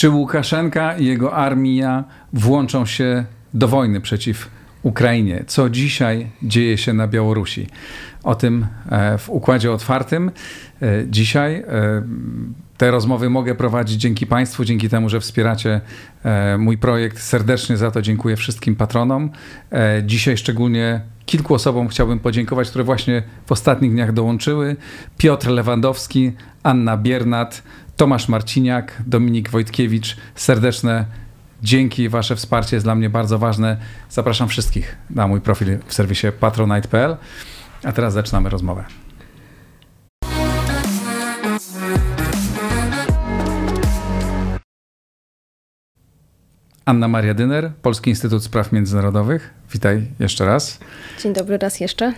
Czy Łukaszenka i jego armia włączą się do wojny przeciw Ukrainie? Co dzisiaj dzieje się na Białorusi? O tym e, w układzie otwartym. E, dzisiaj e, te rozmowy mogę prowadzić dzięki Państwu, dzięki temu, że wspieracie mój projekt. Serdecznie za to dziękuję wszystkim patronom. Dzisiaj szczególnie kilku osobom chciałbym podziękować, które właśnie w ostatnich dniach dołączyły. Piotr Lewandowski, Anna Biernat, Tomasz Marciniak, Dominik Wojtkiewicz. Serdeczne dzięki, Wasze wsparcie jest dla mnie bardzo ważne. Zapraszam wszystkich na mój profil w serwisie patronite.pl. A teraz zaczynamy rozmowę. Anna Maria Dyner, Polski Instytut Spraw Międzynarodowych. Witaj jeszcze raz. Dzień dobry raz jeszcze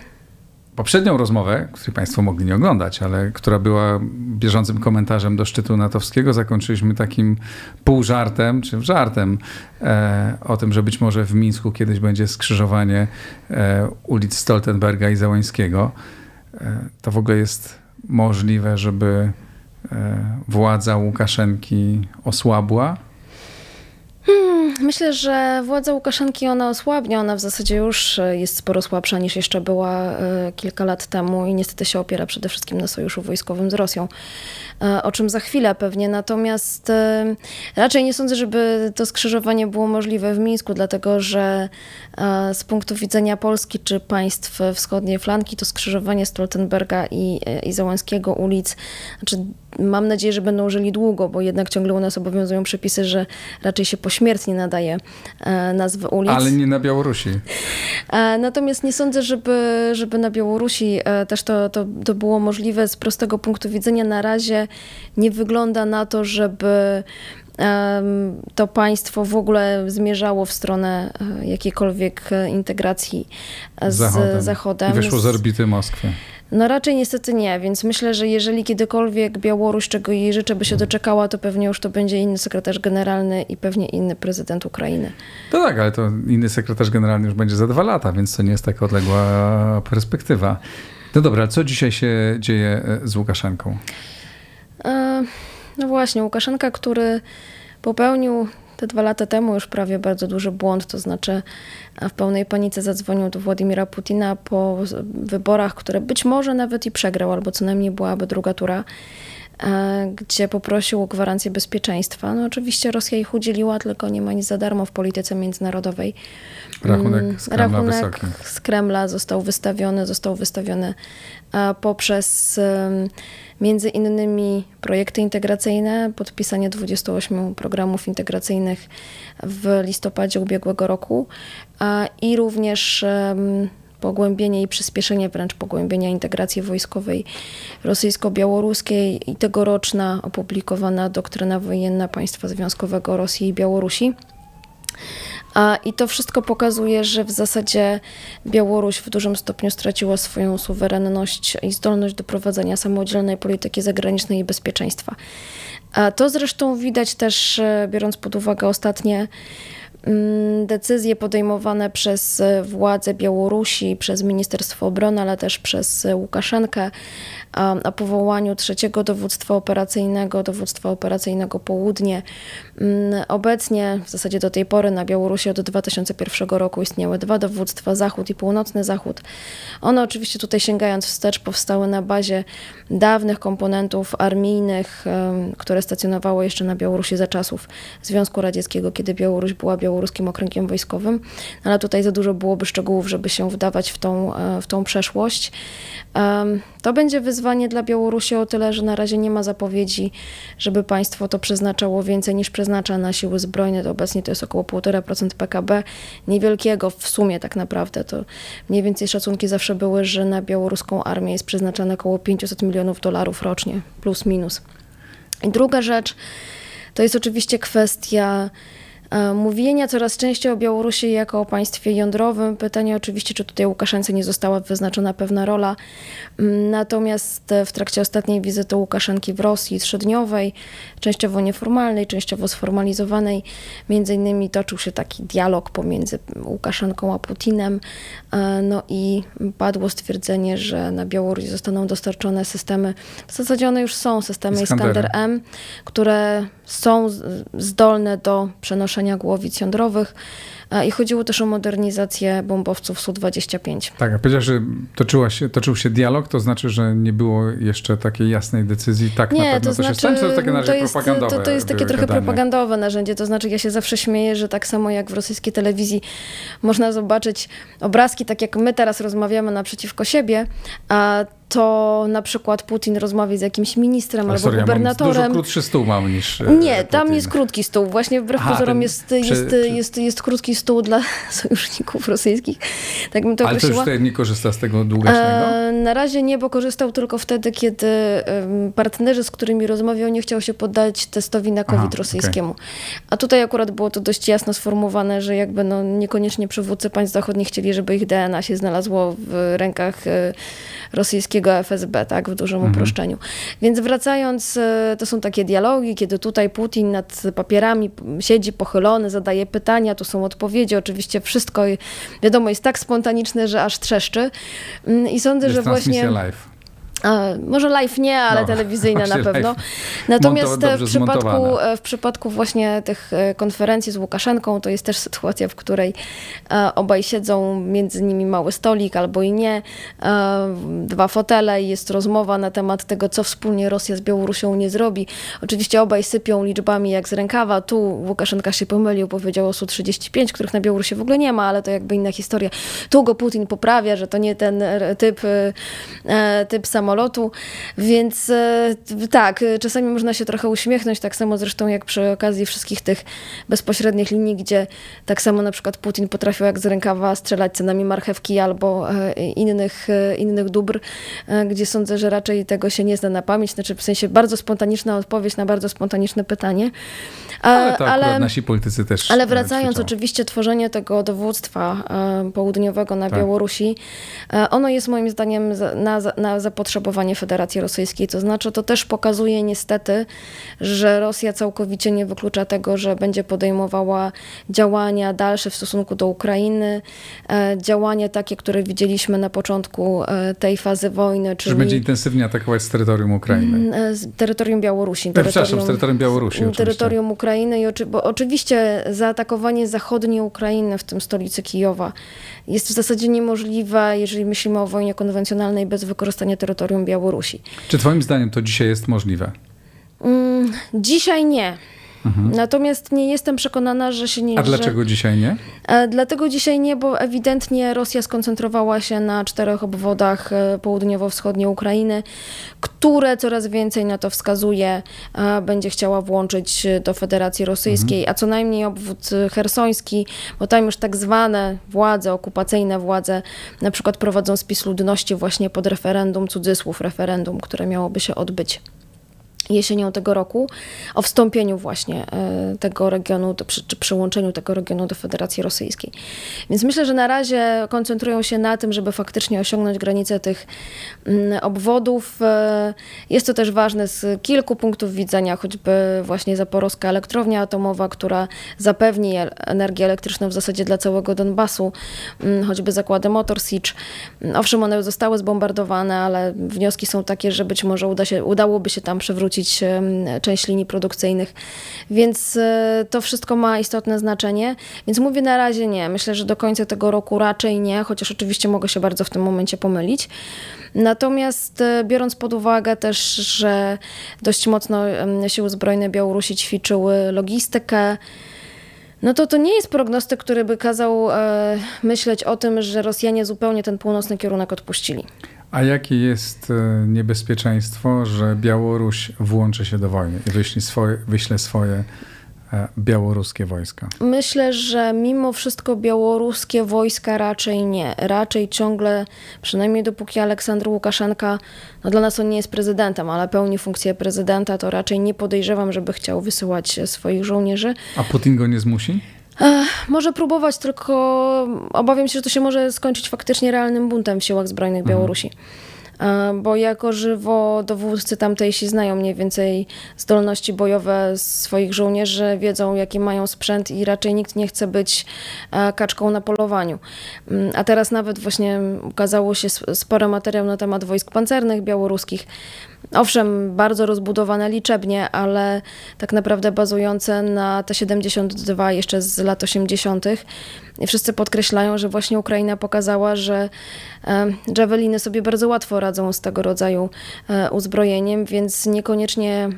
poprzednią rozmowę, której Państwo mogli nie oglądać, ale która była bieżącym komentarzem do szczytu natowskiego, zakończyliśmy takim półżartem, czy żartem e, o tym, że być może w Mińsku kiedyś będzie skrzyżowanie e, ulic Stoltenberga i Załańskiego. E, to w ogóle jest możliwe, żeby e, władza Łukaszenki osłabła? Myślę, że władza Łukaszenki ona osłabnie. Ona w zasadzie już e, jest sporo słabsza niż jeszcze była e, kilka lat temu i niestety się opiera przede wszystkim na sojuszu wojskowym z Rosją. E, o czym za chwilę pewnie. Natomiast raczej nie sądzę, żeby to skrzyżowanie było możliwe w Mińsku, dlatego że z punktu widzenia Polski czy państw wschodniej flanki to skrzyżowanie Stoltenberga i, i Załęskiego ulic, znaczy mam nadzieję, że będą żyli długo, bo jednak ciągle u nas obowiązują przepisy, że raczej się pośmiertnie nadaje e, nazwy ulic. Ale nie na Białorusi. E, natomiast nie sądzę, żeby, żeby na Białorusi e, też to, to, to było możliwe z prostego punktu widzenia. Na razie nie wygląda na to, żeby to państwo w ogóle zmierzało w stronę jakiejkolwiek integracji z Zachodem. Zachodem. I wyszło z orbity Moskwy. No raczej niestety nie, więc myślę, że jeżeli kiedykolwiek Białoruś, czego jej życzę, by się doczekała, to pewnie już to będzie inny sekretarz generalny i pewnie inny prezydent Ukrainy. To tak, ale to inny sekretarz generalny już będzie za dwa lata, więc to nie jest taka odległa perspektywa. No dobra, co dzisiaj się dzieje e, z Łukaszenką? E, no właśnie, Łukaszenka, który popełnił te dwa lata temu już prawie bardzo duży błąd, to znaczy w pełnej panice zadzwonił do Władimira Putina po wyborach, które być może nawet i przegrał, albo co najmniej byłaby druga tura e, gdzie poprosił o gwarancję bezpieczeństwa. No oczywiście Rosja ich udzieliła, tylko nie ma nic za darmo w polityce międzynarodowej. Rachunek z Kremla Rachunek z Kremla został wystawiony, został wystawiony e, poprzez między innymi projekty integracyjne, podpisanie 28 programów integracyjnych w listopadzie ubiegłego roku i również pogłębienie i przyspieszenie wręcz pogłębienia integracji wojskowej rosyjsko-białoruskiej i tegoroczna opublikowana doktryna wojenna państwa związkowego Rosji i Białorusi. I to wszystko pokazuje, że w zasadzie Białoruś w dużym stopniu straciła swoją suwerenność i zdolność do prowadzenia samodzielnej polityki zagranicznej i bezpieczeństwa. To zresztą widać też, e, biorąc pod uwagę ostatnie decyzje podejmowane przez e, władze Białorusi, przez Ministerstwo Obrony, ale też przez e, Łukaszenkę o powołaniu trzeciego dowództwa operacyjnego, dowództwa operacyjnego Południe. Mm, obecnie, w zasadzie do tej pory na Białorusi od 2001 roku istniały dwa dowództwa, Zachód i Północny Zachód. One oczywiście tutaj sięgając wstecz powstały na bazie dawnych komponentów armijnych, które stacjonowały jeszcze na Białorusi za czasów Związku Radzieckiego, kiedy Białoruś była białoruskim okręgiem wojskowym, ale tutaj za dużo byłoby szczegółów, żeby się wdawać w tą, e, w tą przeszłość. To będzie wyzwanie dla Białorusi o tyle, że na razie nie ma zapowiedzi, żeby państwo to przeznaczało więcej niż przeznacza na siły zbrojne. To obecnie to jest około 1,5% PKB, niewielkiego w sumie tak naprawdę. To mniej więcej szacunki zawsze były, że na białoruską armię jest przeznaczane około 500 milionów dolarów rocznie, plus minus. I druga rzecz to jest oczywiście kwestia mówienia coraz częściej o Białorusi jako o państwie jądrowym. Pytanie oczywiście, czy tutaj Łukaszence nie została wyznaczona pewna rola. Mm, natomiast w trakcie ostatniej wizyty Łukaszenki w Rosji trzydniowej, częściowo nieformalnej, częściowo sformalizowanej, między innymi toczył się taki dialog pomiędzy Łukaszenką a Putinem. No i padło stwierdzenie, że na Białoruś zostaną dostarczone systemy, w zasadzie one już są, systemy Iskander M, które są zdolne do przenoszenia głowic jądrowych. I chodziło też o modernizację bombowców Su-25. Tak, a powiedziałeś, że toczyła się, toczył się dialog, to znaczy, że nie było jeszcze takiej jasnej decyzji, tak nie, na pewno to, to znaczy, się stanie, to takie to jest, propagandowe to, to jest takie trochę gadanie. propagandowe narzędzie, to znaczy ja się zawsze śmieję, że tak samo jak w rosyjskiej telewizji można zobaczyć obrazki, tak jak my teraz rozmawiamy naprzeciwko siebie, a to na przykład Putin rozmawia z jakimś ministrem Ale albo sorry, gubernatorem. Ja dużo krótszy stół mam niż e, Nie, Putin. tam jest krótki stół. Właśnie wbrew Aha, pozorom jest, przy- jest, przy- jest, jest krótki stół dla sojuszników rosyjskich. Tak bym to Ale to już określiła. tutaj nie korzysta z tego długaśnego? E, na razie nie, bo korzystał tylko wtedy, kiedy partnerzy, z którymi rozmawiał, nie chciał się poddać testowi na COVID Aha, rosyjskiemu. A tutaj akurat było to dość jasno sformułowane, że jakby no niekoniecznie przywódcy państw zachodnich chcieli, żeby ich DNA się znalazło w rękach e, rosyjskiego FSB, tak, w dużym uproszczeniu. Więc wracając, e, to są takie dialogi, kiedy tutaj Putin nad papierami siedzi pochylony, zadaje pytania, tu są odpowiedzi, oczywiście wszystko wiadomo jest tak spontaniczne, że aż trzeszczy. Mm, I sądzę, jest że właśnie... live. Może live nie, ale No, telewizyjna na pewno. live. Natomiast w, przypadku, w przypadku właśnie tych e, konferencji z Łukaszenką, to jest też sytuacja, w której e, obaj siedzą, między nimi mały stolik albo i nie, e, dwa fotele i jest rozmowa na temat tego, co wspólnie Rosja z Białorusią nie zrobi. Oczywiście obaj sypią liczbami jak z rękawa. Tu Łukaszenka się pomylił, powiedział o Su-35, których na Białorusi w ogóle nie ma, ale to jakby inna historia. Tu go Putin poprawia, że to nie ten typ, typ samolotu, więc e, tak, e, czasami można się trochę uśmiechnąć, tak samo zresztą jak przy okazji wszystkich tych bezpośrednich linii, gdzie tak samo na przykład Putin potrafił jak z rękawa strzelać cenami marchewki albo e, innych, innych dóbr, gdzie sądzę, że raczej tego się nie zna na pamięć, znaczy w sensie bardzo spontaniczna odpowiedź na bardzo spontaniczne pytanie. Ale to akurat nasi politycy też ale wracając, ćwiczą. oczywiście tworzenie tego dowództwa południowego na Tak. Białorusi, ono jest moim zdaniem na, na zapotrzebowanie Federacji Rosyjskiej. To znaczy, to też pokazuje niestety, że Rosja całkowicie nie wyklucza tego, że będzie podejmowała działania dalsze w stosunku do Ukrainy, e, działania takie, które widzieliśmy na początku e, tej fazy wojny, czyli Że będzie intensywnie atakować z terytorium Ukrainy. e, z terytorium Białorusi. E, Przepraszam, z terytorium Białorusi oczywiście. Terytorium Ukrainy, i oczy, bo oczywiście zaatakowanie zachodniej Ukrainy, w tym stolicy Kijowa, jest w zasadzie niemożliwe, jeżeli myślimy o wojnie konwencjonalnej bez wykorzystania terytorium Białorusi. Czy twoim zdaniem to dzisiaj jest możliwe? Mm, dzisiaj nie. Natomiast nie jestem przekonana, że się nie Mhm. A dlaczego dzisiaj nie? E, Dlatego dzisiaj nie, bo ewidentnie Rosja skoncentrowała się na czterech obwodach e, południowo-wschodniej Ukrainy, które coraz więcej na to wskazuje, będzie chciała włączyć do Federacji Rosyjskiej, a co najmniej obwód hersoński, bo tam już tak zwane władze, okupacyjne władze, na przykład prowadzą spis ludności właśnie pod referendum, cudzysłów referendum, które miałoby się odbyć jesienią tego roku o wstąpieniu właśnie e, tego regionu, czy przyłączeniu tego regionu do Federacji Rosyjskiej. Więc myślę, że na razie koncentrują się na tym, żeby faktycznie osiągnąć granicę tych mm, obwodów. E, Jest to też ważne z kilku punktów widzenia, choćby właśnie zaporowska elektrownia atomowa, która zapewni energię elektryczną w zasadzie dla całego Donbasu, mm, choćby zakłady Motor Siege. Mm, Owszem, one zostały zbombardowane, ale wnioski są takie, że być może uda się, udałoby się tam przywrócić em, część linii produkcyjnych. Więc e, to wszystko ma istotne znaczenie. Więc mówię na razie nie. Myślę, że do końca tego roku raczej nie, chociaż oczywiście mogę się bardzo w tym momencie pomylić. Natomiast e, biorąc pod uwagę też, że dość mocno siły zbrojne Białorusi ćwiczyły logistykę, no to to nie jest prognostyk, który by kazał e, myśleć o tym, że Rosjanie zupełnie ten północny kierunek odpuścili. A jakie jest e, niebezpieczeństwo, że Białoruś włączy się do wojny i wyśle swoje, wyśle swoje e, białoruskie wojska? Myślę, że mimo wszystko białoruskie wojska raczej nie. Raczej ciągle, przynajmniej dopóki Aleksandr Łukaszenka, no dla nas on nie jest prezydentem, ale pełni funkcję prezydenta, to raczej nie podejrzewam, żeby chciał wysyłać swoich żołnierzy. A Putin go nie zmusi? Ech, może próbować, tylko obawiam się, że to się może skończyć faktycznie realnym buntem w siłach zbrojnych mhm. Białorusi. Bo jako żywo dowódcy tamtejsi znają mniej więcej zdolności bojowe swoich żołnierzy, wiedzą jaki mają sprzęt i raczej nikt nie chce być kaczką na polowaniu. Mm, a teraz nawet właśnie ukazało się sporo materiał na temat wojsk pancernych białoruskich. Owszem, bardzo rozbudowane liczebnie, ale tak naprawdę bazujące na T-72 jeszcze z lat 80. I wszyscy podkreślają, że właśnie Ukraina pokazała, że Javeliny sobie bardzo łatwo radzą z tego rodzaju e, uzbrojeniem, więc niekoniecznie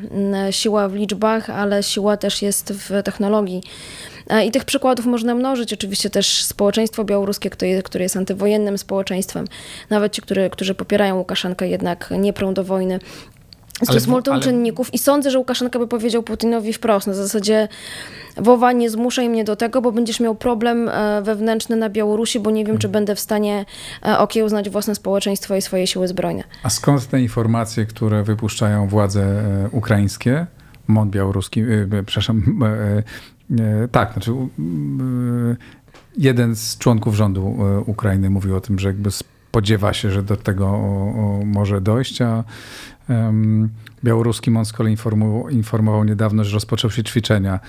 siła w liczbach, ale siła też jest w technologii. E, I tych przykładów można mnożyć. Oczywiście też społeczeństwo białoruskie, które jest antywojennym społeczeństwem, nawet ci, którzy, którzy popierają Łukaszenkę, jednak nie prą do wojny. To jest multum ale... czynników i sądzę, że Łukaszenka by powiedział Putinowi wprost, na zasadzie Wowa, nie zmuszaj mnie do tego, bo będziesz miał problem e, wewnętrzny na Białorusi, bo nie wiem, czy będę w stanie e, okiełznać własne społeczeństwo i swoje siły zbrojne. A skąd te informacje, które wypuszczają władze ukraińskie, MON białoruski, przepraszam, tak, znaczy jeden z członków rządu e, Ukrainy mówił o tym, że jakby spodziewa się, że do tego może dojść, a białoruski MON z kolei informował, niedawno, że rozpoczął się ćwiczenia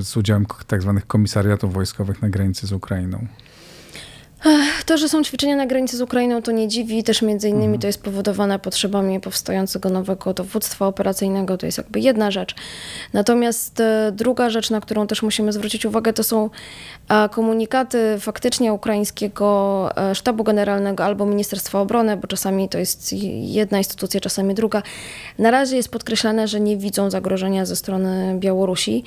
z udziałem tak zwanych komisariatów wojskowych na granicy z Ukrainą. To, że są ćwiczenia na granicy z Ukrainą, to nie dziwi. Też między innymi mhm. to jest powodowane potrzebami powstającego nowego dowództwa operacyjnego. To jest jakby jedna rzecz. Natomiast e, druga rzecz, na którą też musimy zwrócić uwagę, to są komunikaty faktycznie ukraińskiego e, sztabu generalnego albo Ministerstwa Obrony, bo czasami to jest jedna instytucja, czasami druga. Na razie jest podkreślane, że nie widzą zagrożenia ze strony Białorusi.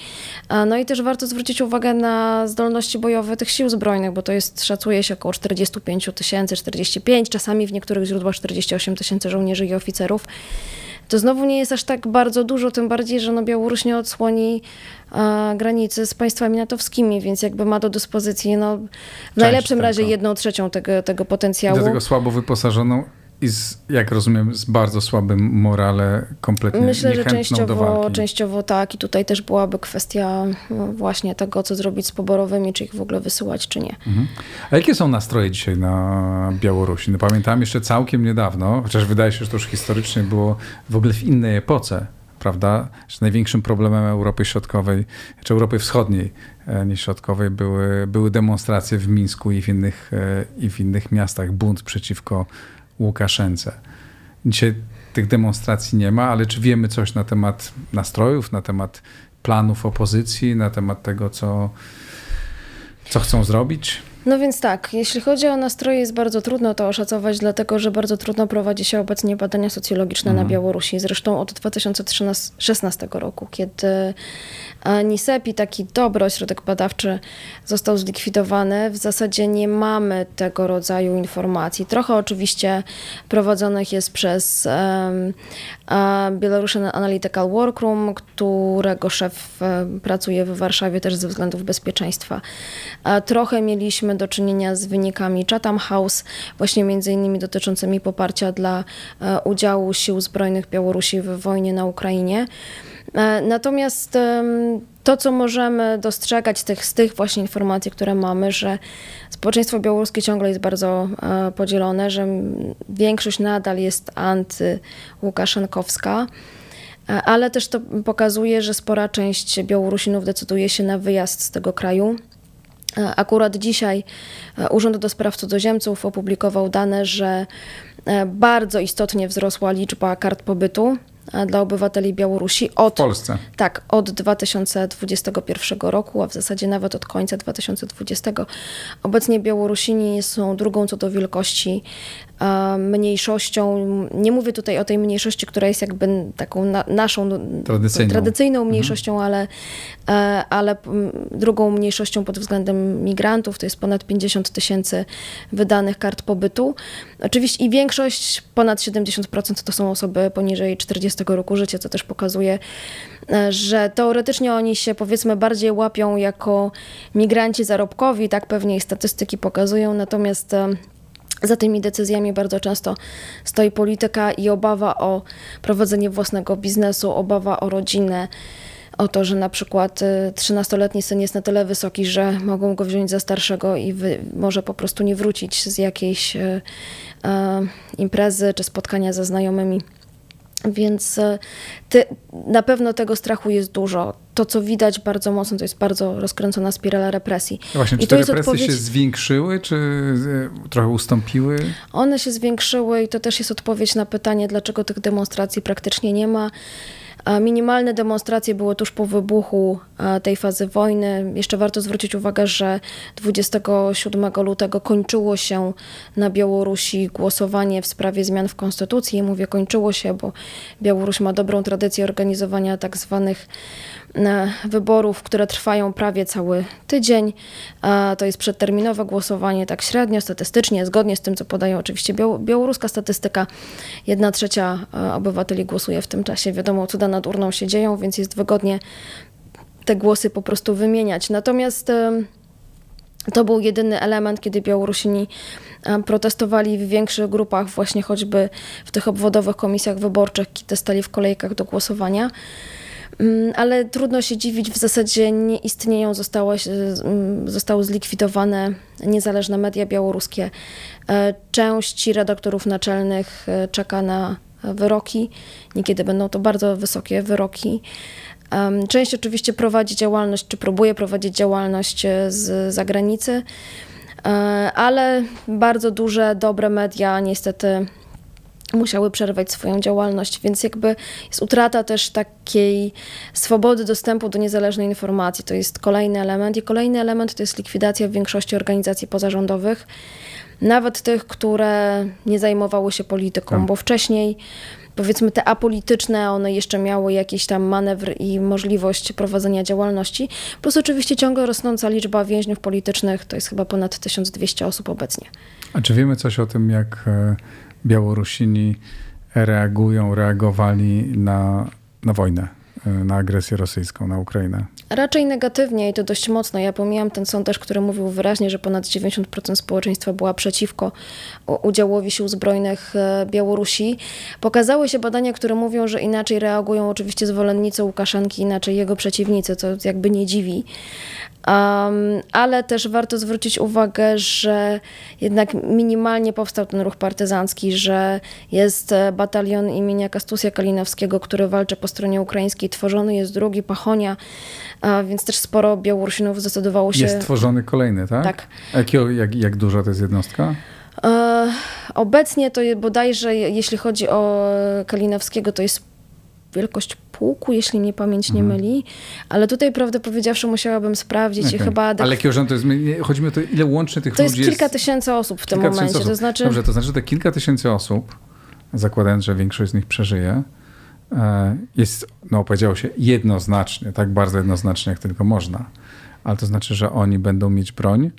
No i też warto zwrócić uwagę na zdolności bojowe tych sił zbrojnych, bo to jest, szacuje się, około 45 tysięcy, 45, czasami w niektórych źródłach 48 tysięcy żołnierzy i oficerów. To znowu nie jest aż tak bardzo dużo, tym bardziej, że no Białoruś nie odsłoni a, granicy z państwami natowskimi, więc jakby ma do dyspozycji no, w Część najlepszym razie jedną trzecią tego, tego potencjału. Do tego słabo wyposażoną i z, jak rozumiem, z bardzo słabym morale, kompletnie Myślę, że częściowo, częściowo tak i tutaj też byłaby kwestia no, właśnie tego, co zrobić z poborowymi, czy ich w ogóle wysyłać, czy nie. Mhm. A jakie są nastroje dzisiaj na Białorusi? No pamiętam jeszcze całkiem niedawno, chociaż wydaje się, że to już historycznie było w ogóle w innej epoce, prawda? Że największym problemem Europy Środkowej, czy Europy Wschodniej, e, nie Środkowej, były, były demonstracje w Mińsku i w innych, e, i w innych miastach, bunt przeciwko Łukaszence. Dzisiaj tych demonstracji nie ma, ale czy wiemy coś na temat nastrojów, na temat planów opozycji, na temat tego, co, co chcą zrobić? No więc tak, jeśli chodzi o nastroje, jest bardzo trudno to oszacować, dlatego że bardzo trudno prowadzi się obecnie badania socjologiczne mhm. na Białorusi. Zresztą od 2016 roku, kiedy NISEPI, taki dobry ośrodek badawczy, został zlikwidowany. W zasadzie nie mamy tego rodzaju informacji. Trochę oczywiście prowadzonych jest przez um, Belarusian Analytical Workroom, którego szef pracuje w Warszawie też ze względów bezpieczeństwa. Trochę mieliśmy do czynienia z wynikami Chatham House, właśnie między innymi dotyczącymi poparcia dla e, udziału sił zbrojnych Białorusi w wojnie na Ukrainie. E, natomiast to, co możemy dostrzegać tych, z tych właśnie informacji, które mamy, że społeczeństwo białoruskie ciągle jest bardzo e, podzielone, że większość nadal jest antyłukaszenkowska, ale też to pokazuje, że spora część Białorusinów decyduje się na wyjazd z tego kraju. Akurat dzisiaj Urząd do Spraw Cudzoziemców opublikował dane, że bardzo istotnie wzrosła liczba kart pobytu dla obywateli Białorusi od, w Polsce. Tak, od 2021 roku, a w zasadzie nawet od końca 2020. Obecnie Białorusini są drugą co do wielkości mniejszością. Nie mówię tutaj o tej mniejszości, która jest jakby taką na, naszą tradycyjną, tradycyjną mhm. mniejszością, mhm. ale, ale drugą mniejszością pod względem migrantów to jest ponad 50 tysięcy wydanych kart pobytu. Oczywiście i większość, ponad 70% to są osoby poniżej 40 roku życia, co też pokazuje, e, że teoretycznie oni się powiedzmy bardziej łapią jako migranci zarobkowi, tak pewnie i statystyki pokazują, natomiast e, za tymi decyzjami bardzo często stoi polityka i obawa o prowadzenie własnego biznesu, obawa o rodzinę, o to, że na przykład 13-letni y, syn jest na tyle wysoki, że mogą go wziąć za starszego i wy, może po prostu nie wrócić z jakiejś e, imprezy czy spotkania ze znajomymi. Więc e, ty, na pewno tego strachu jest dużo. To, co widać bardzo mocno, to jest bardzo rozkręcona spirala represji. No właśnie, I czy te represje odpowiedź... się zwiększyły, czy e, trochę ustąpiły? One się zwiększyły i to też jest odpowiedź na pytanie, dlaczego tych demonstracji praktycznie nie ma. Minimalne demonstracje były tuż po wybuchu tej fazy wojny. Jeszcze warto zwrócić uwagę, że 27 lutego kończyło się na Białorusi głosowanie w sprawie zmian w konstytucji. Mówię kończyło się, bo Białoruś ma dobrą tradycję organizowania tak zwanych wyborów, które trwają prawie cały tydzień. To jest przedterminowe głosowanie, tak średnio, statystycznie, zgodnie z tym, co podaje oczywiście białoruska statystyka. Jedna trzecia obywateli głosuje w tym czasie. Wiadomo, cuda nad urną się dzieją, więc jest wygodnie te głosy po prostu wymieniać. Natomiast to był jedyny element, kiedy Białorusini protestowali w większych grupach, właśnie choćby w tych obwodowych komisjach wyborczych, kiedy stali w kolejkach do głosowania. Mm, ale trudno się dziwić, w zasadzie nie istnieją, zostało, mm, zostały zlikwidowane niezależne media białoruskie. E, część redaktorów naczelnych e, czeka na wyroki, niekiedy będą to bardzo wysokie wyroki. Część oczywiście prowadzi działalność, czy próbuje prowadzić działalność e, z zagranicy, ale bardzo duże, dobre media niestety musiały przerwać swoją działalność, więc jakby jest utrata też takiej swobody dostępu do niezależnej informacji. To jest kolejny element i kolejny element to jest likwidacja w większości organizacji pozarządowych, nawet tych, które nie zajmowały się polityką, tak. bo wcześniej powiedzmy te apolityczne, one jeszcze miały jakiś tam manewr i możliwość prowadzenia działalności, plus oczywiście ciągle rosnąca liczba więźniów politycznych, to jest chyba ponad 1200 osób obecnie. A czy wiemy coś o tym, jak e, Białorusini reagują, reagowali na, na wojnę, e, na agresję rosyjską na Ukrainę? Raczej negatywnie i to dość mocno. Ja pomijam ten sondaż, który mówił wyraźnie, że ponad 90% społeczeństwa była przeciwko udziałowi sił zbrojnych e, Białorusi. Pokazały się badania, które mówią, że inaczej reagują oczywiście zwolennicy Łukaszenki, inaczej jego przeciwnicy, co jakby nie dziwi. Um, ale też warto zwrócić uwagę, że jednak minimalnie powstał ten ruch partyzancki, że jest e, batalion imienia Kastusia Kalinowskiego, który walczy po stronie ukraińskiej, tworzony jest drugi, Pachonia, więc też sporo Białorusinów zdecydowało się... Jest tworzony kolejny, tak? Tak. Jak, jak, jak duża to jest jednostka? E, obecnie to bodajże, jeśli chodzi o Kalinowskiego, to jest wielkość pułku, jeśli mnie pamięć nie mhm. myli, ale tutaj prawdę powiedziawszy musiałabym sprawdzić okay. i chyba... Ale jaki urząd to jest? Chodzi mi o to, ile łącznie tych to ludzi jest? To jest kilka tysięcy osób w tym momencie, to znaczy... Dobrze, to znaczy, że te kilka tysięcy osób, zakładając, że większość z nich przeżyje, jest, no powiedziało się, jednoznacznie, tak bardzo jednoznacznie, jak tylko można. Ale to znaczy, że oni będą mieć broń,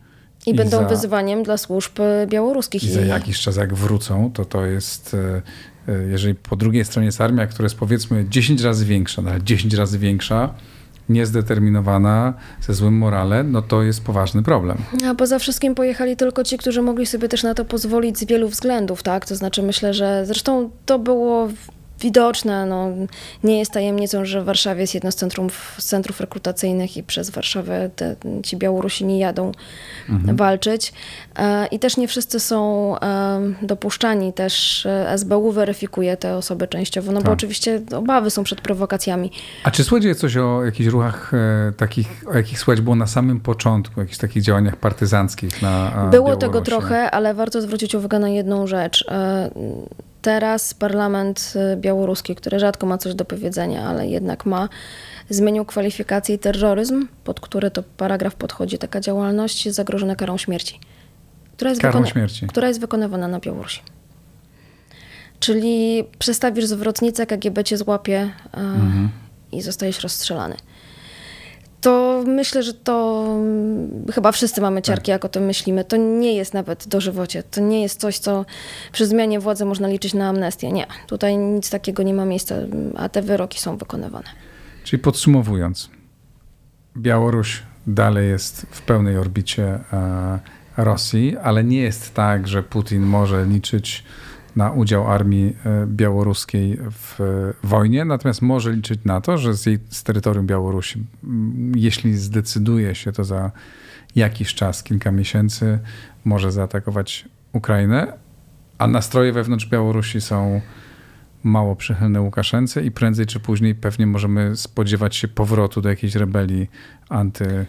i, I będą za, wyzwaniem dla służb białoruskich. I za jakiś czas, jak wrócą, to to jest e, E, jeżeli po drugiej stronie jest armia, która jest powiedzmy 10 razy większa, nawet 10 razy większa, niezdeterminowana, ze złym morale, no to jest poważny problem. A poza wszystkim pojechali tylko ci, którzy mogli sobie też na to pozwolić z wielu względów, tak? To znaczy myślę, że zresztą to było widoczne. No, nie jest tajemnicą, że w Warszawie jest jedno z, centrum, z centrów rekrutacyjnych i przez Warszawę te, ci Białorusini jadą mhm. walczyć. E, I też nie wszyscy są e, dopuszczani. Też e, SBU weryfikuje te osoby częściowo, no tak. bo oczywiście obawy są przed prowokacjami. A czy słychać coś o jakichś ruchach takich, o jakich słychać było na samym początku, jakichś takich działaniach partyzanckich na Było tego trochę, ale warto zwrócić uwagę na jedną rzecz Teraz parlament y, białoruski, który rzadko ma coś do powiedzenia, ale jednak ma, zmienił kwalifikację terroryzm, pod który to paragraf podchodzi taka działalność, zagrożona karą śmierci. Która jest, karą śmierci. Która jest wykonywana na Białorusi. Czyli przestawisz zwrotnicę, KGB cię złapie mhm. i zostajesz rozstrzelany. To myślę, że to mm, chyba wszyscy mamy ciarki, tak. jak o tym myślimy. To nie jest nawet dożywocie. To nie jest coś, co przy zmianie władzy można liczyć na amnestię. Nie, tutaj nic takiego nie ma miejsca, a te wyroki są wykonywane. Czyli podsumowując, Białoruś dalej jest w pełnej orbicie e, Rosji, ale nie jest tak, że Putin może liczyć na udział armii e, białoruskiej w wojnie, natomiast może liczyć na to, że z, jej, z terytorium Białorusi, jeśli zdecyduje się to za jakiś czas, kilka miesięcy, może zaatakować Ukrainę, a nastroje wewnątrz Białorusi są mało przychylne Łukaszence i prędzej czy później pewnie możemy spodziewać się powrotu do jakiejś rebelii anty,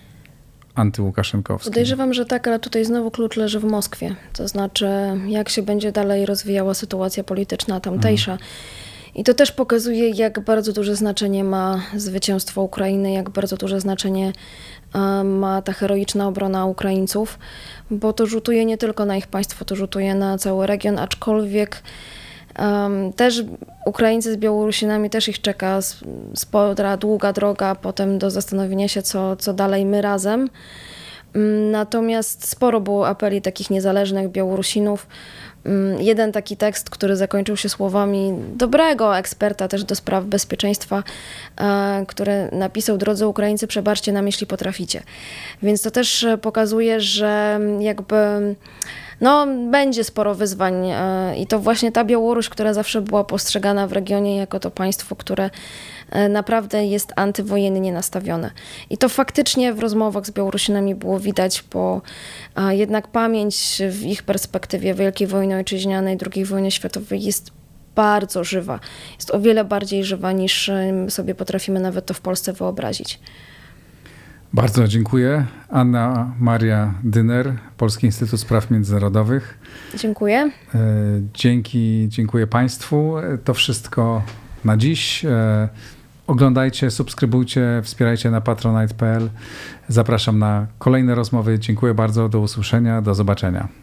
antyłukaszenkowskiej. Podejrzewam, że tak, ale tutaj znowu klucz leży w Moskwie. To znaczy, jak się będzie dalej rozwijała sytuacja polityczna tamtejsza. Mhm. I to też pokazuje, jak bardzo duże znaczenie ma zwycięstwo Ukrainy, jak bardzo duże znaczenie ma ta heroiczna obrona Ukraińców, bo to rzutuje nie tylko na ich państwo, to rzutuje na cały region, aczkolwiek Um, też Ukraińcy z Białorusinami też ich czeka spora, długa droga potem do zastanowienia się, co, co dalej my razem. Um, natomiast sporo było apeli takich niezależnych Białorusinów. Um, jeden taki tekst, który zakończył się słowami dobrego eksperta też do spraw bezpieczeństwa, e, który napisał: Drodzy Ukraińcy, przebaczcie nam, jeśli potraficie. Więc to też pokazuje, że jakby no, będzie sporo wyzwań e, i to właśnie ta Białoruś, która zawsze była postrzegana w regionie jako to państwo, które e, naprawdę jest antywojennie nastawione. I to faktycznie w rozmowach z Białorusinami było widać, bo jednak pamięć w ich perspektywie Wielkiej Wojny Ojczyźnianej, II wojny światowej jest bardzo żywa. Jest o wiele bardziej żywa niż sobie potrafimy nawet to w Polsce wyobrazić. Bardzo dziękuję. Anna Maria Dyner, Polski Instytut Spraw Międzynarodowych. Dziękuję. E, dzięki, dziękuję Państwu. To wszystko na dziś. E, oglądajcie, subskrybujcie, wspierajcie na patronite.pl. Zapraszam na kolejne rozmowy. Dziękuję bardzo. Do usłyszenia. Do zobaczenia.